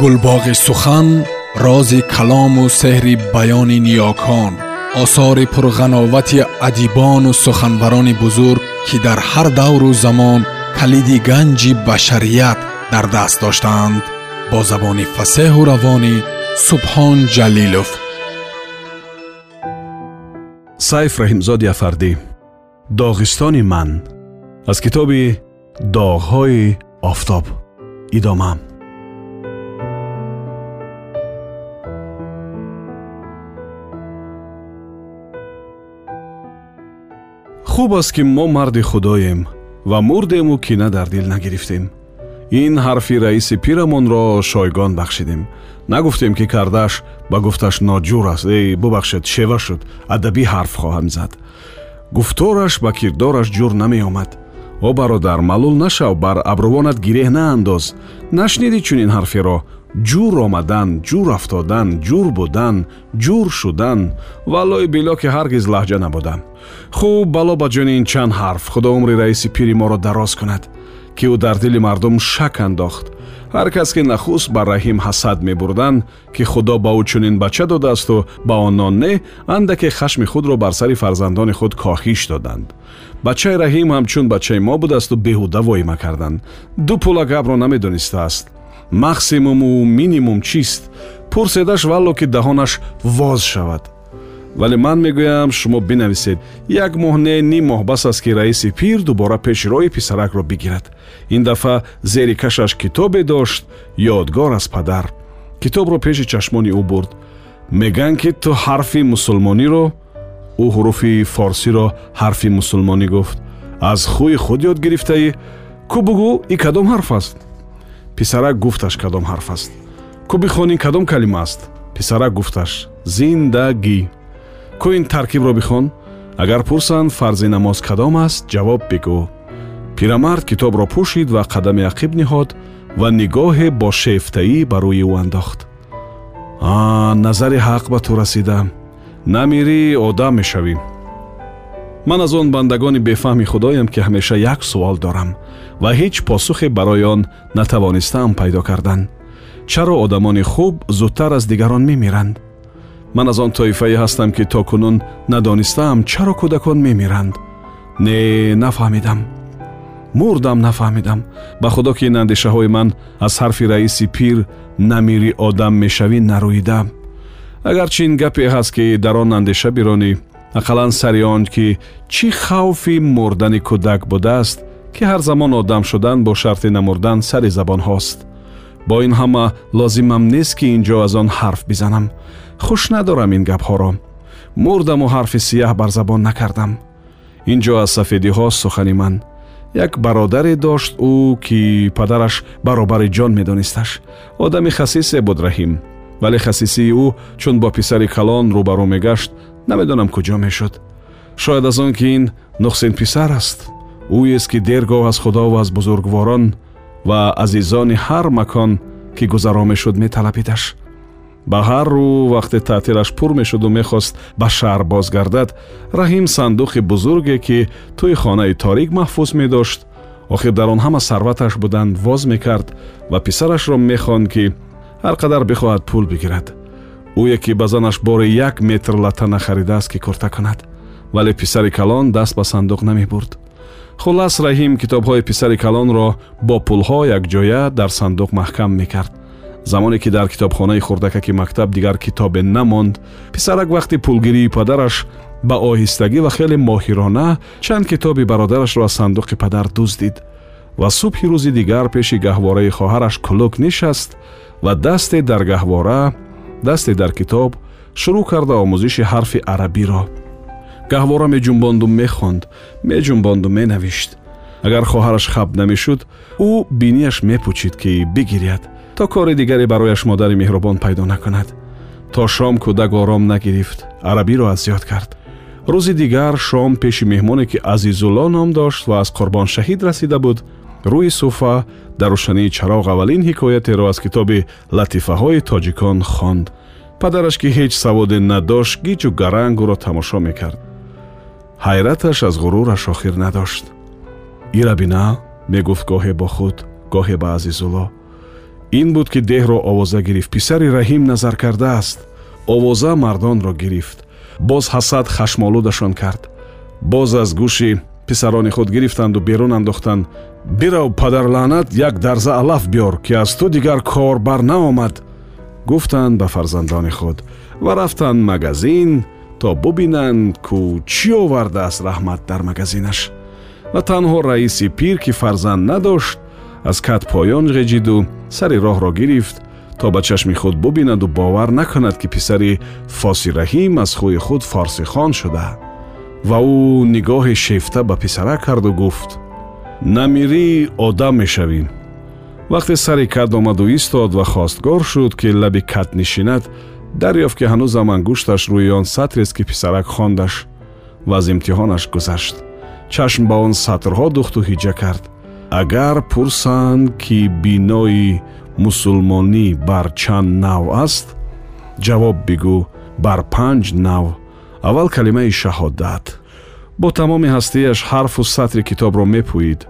гулбоғи сухан рози калому сеҳри баёни ниёкон осори пурғановати адибону суханбарони бузург ки дар ҳар давру замон калиди ганҷи башарият дар даст доштаанд бо забони фасеҳу равонӣ субҳон ҷалилов сайф раҳимзоди афардӣ доғистони ман аз китоби доғҳои офтоб идома хуб аст ки мо марди худоем ва мурдему кина дар дил нагирифтем. Ин ҳарфи раиси пирамонро шойгон бахшидем. Нагуфтем ки кардаш ба гуфташ ноҷур аст. Эй бубахшед шева шуд. Адабӣ ҳарф хоҳам зад. Гуфтораш ба кирдораш ҷур намеомад. О бародар маълул нашав бар абрувонат гиреҳ наандоз. Нашнидӣ чунин ҳарферо ҷур омадан ҷур афтодан ҷур будан ҷур шудан валлои било ки ҳаргиз лаҳҷа набудам хуб бало ба ҷони ин чанд ҳарф худо умри раиси пири моро дароз кунад ки ӯ дар дили мардум шак андохт ҳар кас ки нахуст ба раҳим ҳасад мебурданд ки худо ба ӯ чунин бача додаасту ба онон не андаке хашми худро бар сари фарзандони худ коҳиш доданд бачаи раҳим ҳамчун бачаи мо будасту беҳуда воима карданд ду пула гапро намедонистааст максимуму минимум чист пурседаш валло ки таҳонаш воз шавад вале ман мегӯям шумо бинависед як моҳ не ним моҳ бас аст ки раиси пир дубора пеши роҳи писаракро бигирад ин дафъа зери кашаш китобе дошт ёдгор аз падар китобро пеши чашмони ӯ бурд мегӯянд ки ту ҳарфи мусулмониро ӯ ҳуруфи форсиро ҳарфи мусулмонӣ гуфт аз хӯи худ ёд гирифтаӣ кӯ бугӯ и кадом ҳарф аст писарак гуфташ кадом ҳарф аст. Кӯ бихонӣ кадом калима аст? Писарак гуфташ. Зиндагӣ. Кӯ ин таркибро бихон? Агар пурсанд фарзи намоз кадом аст ҷавоб бигӯ. Пирамард китобро пӯшид ва қадами ақиб ниҳод ва нигоҳе бо шефтаӣ ба рӯи ӯ андохт. А назари ҳақ ба ту расида. Намирӣ одам мешавӣ ман аз он бандагони бефаҳми худоям ки ҳамеша як суол дорам ва ҳеҷ посухе барои он натавонистаам пайдо кардан. Чаро одамони хуб зудтар аз дигарон мемиранд? Ман аз он тоифае ҳастам ки то кунун надонистаам чаро кӯдакон мемиранд? Не нафаҳмидам. Мурдам нафаҳмидам. Ба худо ки ин андешаҳои ман аз ҳарфи раиси пир намири одам мешавӣ нарӯида агарчи ин гапе ҳаст ки дар он андеша биронӣ ақаллан сари он ки чӣ хавфи мурдани кӯдак будааст ки ҳар замон одам шудан бо шарти намурдан сари забонҳост бо ин ҳама лозимам нест ки ин ҷо аз он ҳарф бизанам. Хуш надорам ин гапҳоро. Мурдаму ҳарфи сияҳ бар забон накардам. Ин ҷо аз сафедиҳо сухани ман. Як бародаре дошт ӯ ки падараш баробари ҷон медонисташ. Одами хасисе буд раҳим вале хасисии ӯ чун бо писари калон рӯбарӯ мегашт намедонам куҷо мешуд шояд аз он ки ин нухсин писар аст ӯест ки дергоҳ аз худову аз бузургворон ва азизони ҳар макон ки гузаро мешуд металабидаш ба ҳар рӯ вақте таътилаш пур мешуду мехост ба шаҳр бозгардад раҳим сандуқи бузурге ки тӯи хонаи торик маҳфуз медошт охир дар он ҳама сарваташ буданд воз мекард ва писарашро мехонд ки ҳар қадар бихоҳад пул бигирад ӯе ки ба занаш бори як метр лата нахаридааст ки курта кунад. Вале писари калон даст ба сандуқ намебурд. Хулас раҳим китобҳои писари калонро бо пулҳо якҷоя дар сандуқ маҳкам мекард. Замоне ки дар китобхонаи хурдакаки мактаб дигар китобе намонд писарак вақти пулгирии падараш ба оҳистагӣ ва хеле моҳирона чанд китоби бародарашро аз сандуқи падар дуздид. Ва субҳи рӯзи дигар пеши гаҳвораи хоҳараш кулук нишаст ва дасте дар гаҳвора дасте дар китоб шурӯъ карда омӯзиши ҳарфи арабиро. Гаҳвора меҷунбонду мехонд меҷунбонду менавишт. Агар хоҳараш хаб намешуд ӯ бинияш мепӯчид ки бигиряд то кори дигаре барояш модари меҳрубон пайдо накунад. То шом кӯдак ором нагирифт арабиро аз ёд кард. Рӯзи дигар шом пеши меҳмоне ки азизулло ном дошт ва аз қурбон шаҳид расида буд рӯи суфа дар рӯшании чароғ аввалин ҳикоятеро аз китоби латифаҳои тоҷикон хонд. Падараш ки ҳеҷ саводе надошт гиҷу гаранг ӯро тамошо мекард. Ҳайраташ аз ғурураш охир надошт. Ира бина мегуфт гоҳе бо худ гоҳе ба азизулло. Ин буд ки деҳро овоза гирифт. Писари раҳим назар кардааст. Овоза мардонро гирифт. Боз ҳасад хашмолудашон кард. Боз аз гӯши писарони худ гирифтанду берун андохтанд бирав падарлаънат як дарза алаф биёр ки аз ту дигар кор бар наомад гуфтанд ба фарзандони худ ва рафтанд магазин то бубинанд кӯ чӣ овардааст раҳмат дар магазинаш ва танҳо раиси пир ки фарзанд надошт аз кат поён ғеҷиду сари роҳро гирифт то ба чашми худ бубинаду бовар накунад ки писари фоси раҳим аз хӯи худ форсихон шуда ва ӯ нигоҳи шефта ба писарак карду гуфт намирӣ одам мешавӣ вақте сари кат омаду истод ва хостгор шуд ки лаби кат нишинад дарёфт ки ҳанӯзам ангушташ рӯи он сатрест ки писарак хондаш ва аз имтиҳонаш гузашт. Чашм ба он сатрҳо духту ҳиҷа кард. Агар пурсанд ки бинои мусулмонӣ бар чанд нав аст? Ҷавоб бигӯ бар панҷ нав аввал калимаи шаҳодат. Бо тамоми ҳастияш ҳарфу сатри китобро мепӯид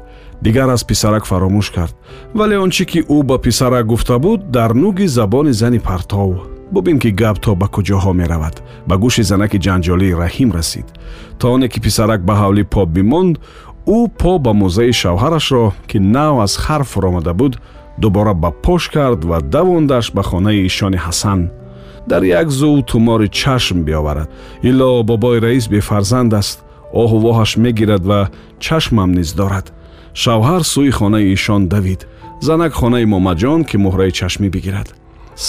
дигар аз писарак фаромӯш кард. Вале он чӣ ки ӯ ба писарак гуфта буд дар нуги забони зани партов бубин ки гап то ба куҷоҳо меравад. Ба гӯши занаки ҷанҷолии раҳим расид. То оне ки писарак ба ҳавлӣ по бимонд ӯ по ба мӯзаи шавҳарашро ки нав аз хар фуромада буд дубора ба пош кард ва давондаш ба хонаи ишони ҳасан дар як зӯ тумори чашм биоварад. Ило бобои раис бефарзанд аст. Оҳувоҳаш мегирад ва чашмам низ дорад. Шавҳар сӯи хонаи ишон давид. Занак хонаи момаҷон ки муҳраи чашмӣ бигирад.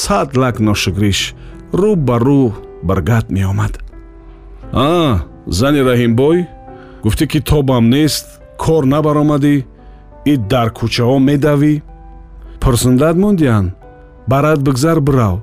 Сад лак ношугриш рӯ ба рӯ баргат меомад. А зани раҳимбой гуфтӣ ки тобам нест кор набаромадӣ и дар кӯчаҳо медавӣ. Пурсундат мондиян барад бигзар бирав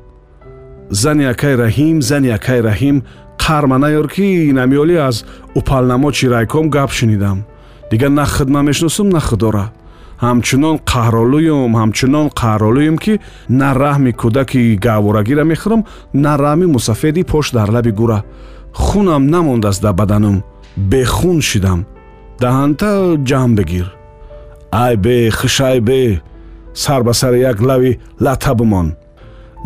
зани акай раҳим зани акай раҳим қарма наёр ки намёлӣ аз упалнамочи райком гап шунидам. Дигар на хидма мешиносум на худора ҳамчунон қаҳролӯюм ҳамчунон қаҳролӯюм ки на раҳми кӯдаки гаъворагира мехӯрам на раҳми мусафеди пош дар лаби гура. Хунам намондааст дар баданам бехун шидам. Даҳанта ҷамъ бигир ай бе хишай бе сар ба сари як лави лата бимон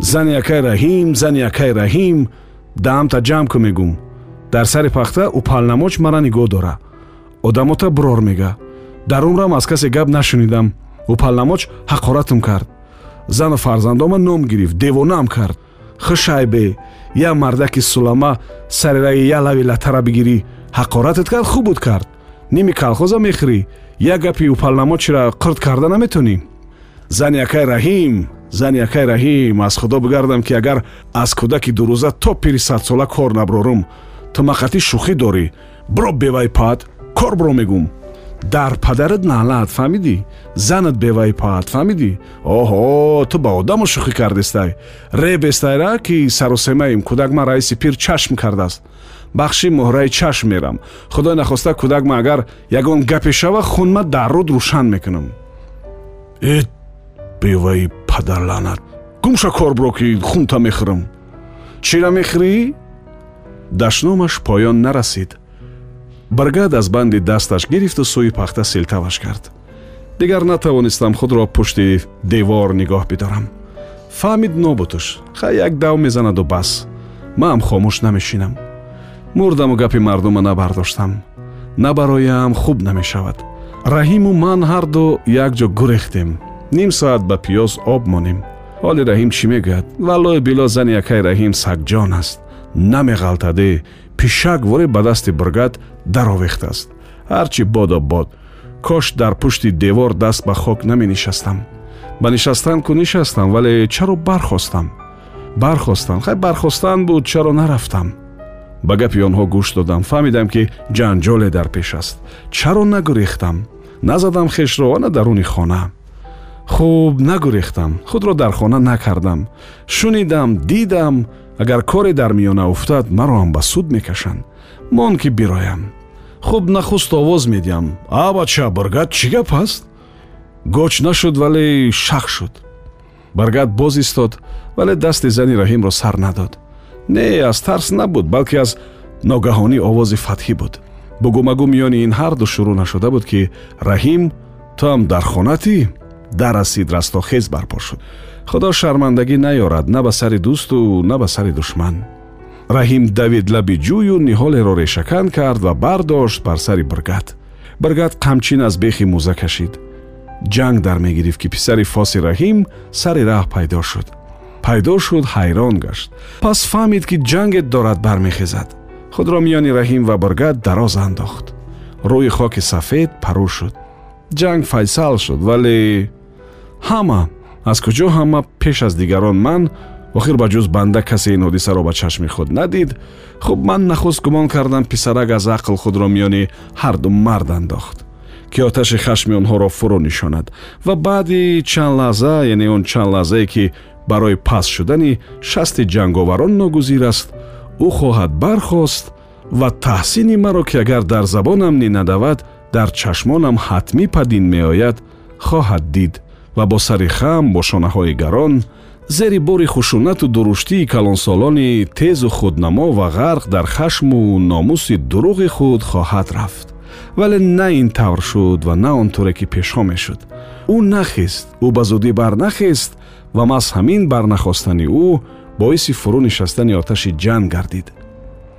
зани якай раҳим зани якай раҳим даҳамта ҷамъ ку мегум дар сари пахта упалнамоч мара нигоҳ дора. Одамота бурор мега. Дар умрам аз касе гап нашунидам. Упалнамоч ҳақоратам кард. Зану фарзандома ном гирифт девонаам кард. Хишайбе я мардаки сулама сарераи я лави латара бигирӣ ҳақоратат кард хуб буд кард. Ними калхоза мехӯрӣ як гапи упалнамочира қирд карда наметонӣ? Зани якай раҳим зани якай раҳим аз худо бигардам ки агар аз кӯдаки дурӯза то пири садсола кор наброрум ту мақати шӯхӣ дорӣ биро бевай пад кор биро мегум. Дар падарат наълат фаҳмидӣ? Занат беваи паат фаҳмидӣ? Оҳо ту ба одаму шӯхӣ кардестай. Ребестайра ки сарусемаим кӯдакма раиси пир чашм кардааст. Бахши муҳраи чашм мерам. Худой нахоста кӯдакма агар ягон гапе шава хунма дар руд рӯшан мекунам. Э беваи падарланат гумша кор биро ки хунта мехӯрам чира мехӯрӣ дашномаш поён нарасид. Баргад аз банди дасташ гирифту сӯи пахта силтаваш кард. Дигар натавонистам худро пушти девор нигоҳ бидорам. Фаҳмид нобутуш ха як дав мезанаду бас. Маам хомӯш намешинам. Мурдаму гапи мардума набардоштам. Набароям хуб намешавад. Раҳиму ман ҳарду якҷо гурехтем ним соат ба пиёз об монем. Ҳоли раҳим чӣ мегӯяд? Валлои било зани якай раҳим сагҷон аст. Намеғалтаде пишак воре ба дасти бургат даровехтааст ҳарчи бодо бод кош дар пушти девор даст ба хок наменишастам ба нишастан ку нишастам вале чаро бархостам. Бархостам хай бархостан буд чаро нарафтам. Ба гапи онҳо гӯш додам фаҳмидам ки ҷанҷоле дар пеш аст. Чаро нагурехтам. Назадам хешро ана даруни хона хуб нагурехтам худро дар хона накардам. Шунидам дидам агар коре дар миёна уфтад маро ҳам ба суд мекашанд. Мон ки бироям. Хуб нахуст овоз медиҳам. А бача баргат чӣ гап аст гоч нашуд вале шах шуд. Баргат боз истод вале дасти зани раҳимро сар надод. Не аз тарс набуд балки аз ногаҳонӣ овози фатҳӣ буд. Бугумагу миёни ин ҳарду шурӯъ нашуда буд ки раҳим ту ҳам дар хонатӣ дарасид растохез барпо шуд. Худо шармандагӣ наёрад на ба сари дӯсту на ба сари душман. Раҳим давид лаби ҷӯю ниҳолеро решакан кард ва бардошт бар сари биргат биргат қамчин аз бехи мӯза кашид. Ҷанг дар мегирифт ки писари фоси раҳим сари раҳ пайдо шуд. Пайдо шуд ҳайрон гашт. Пас фаҳмид ки ҷангет дорад бармехезад. Худро миёни раҳим ва биргат дароз андохт. Рӯи хоки сафед парӯ шуд. Ҷанг файсал шуд вале ҳама аз куҷо ҳама пеш аз дигарон ман охир ба ҷуз банда касе ин ҳодисаро ба чашми худ надид хуб ман нахуст гумон кардам писарак аз ақл худро миёни ҳарду мард андохт ки оташи хашми онҳоро фурӯ нишонад ва баъди чанд лаҳза яъне он чанд лаҳзае ки барои паст шудани шасти ҷанговарон ногузир аст ӯ хоҳад бархост ва таҳсини маро ки агар дар забонам ни надавад дар чашмонам ҳатмӣ падин меояд хоҳад дид ва бо сари хам бо шонаҳои гарон зери бори хушунату дуруштии калонсолони тезу худнамо ва ғарқ дар хашму номуси дурӯғи худ хоҳад рафт. Вале на ин тавр шуд ва на он туре ки пешҳо мешуд. Ӯ нахист ӯ ба зудӣ барнахист ва маҳз ҳамин барнахостани ӯ боиси фурӯ нишастани оташи ҷанг гардид.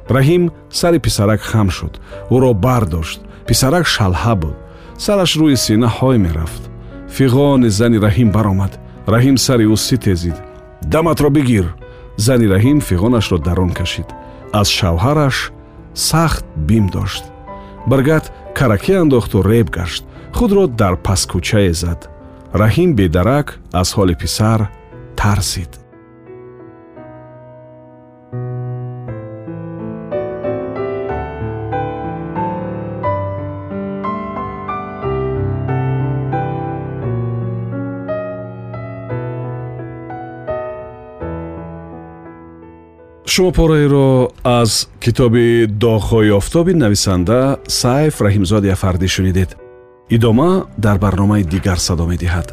Раҳим сари писарак хам шуд. Ӯро бардошт. Писарак шалҳа буд. Сараш рӯи сина ҳой мерафт фиғони зани раҳим баромад. Раҳим сари ӯ ситезид даматро бигир. Зани раҳим фиғонашро дарун кашид. Аз шавҳараш сахт бим дошт. Баргат каракӣ андохту реб гашт. Худро дар паскӯчае зад. Раҳим бедарак аз ҳоли писар тарсид шумо пораеро аз китоби доғҳои офтоби нависанда сайф раҳимзоди афардӣ шунидед. Идома дар барномаи дигар садо медиҳад.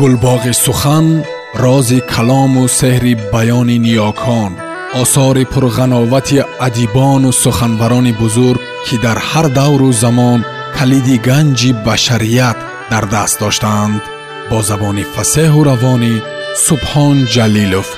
Гулбоғи сухан рози калому сеҳри баёни ниёкон осори пурғановати адибону суханбарони бузург ки дар ҳар давру замон калиди ганҷи башарият дар даст доштаанд бо забони фасеҳу равонӣ субҳон ҷалилов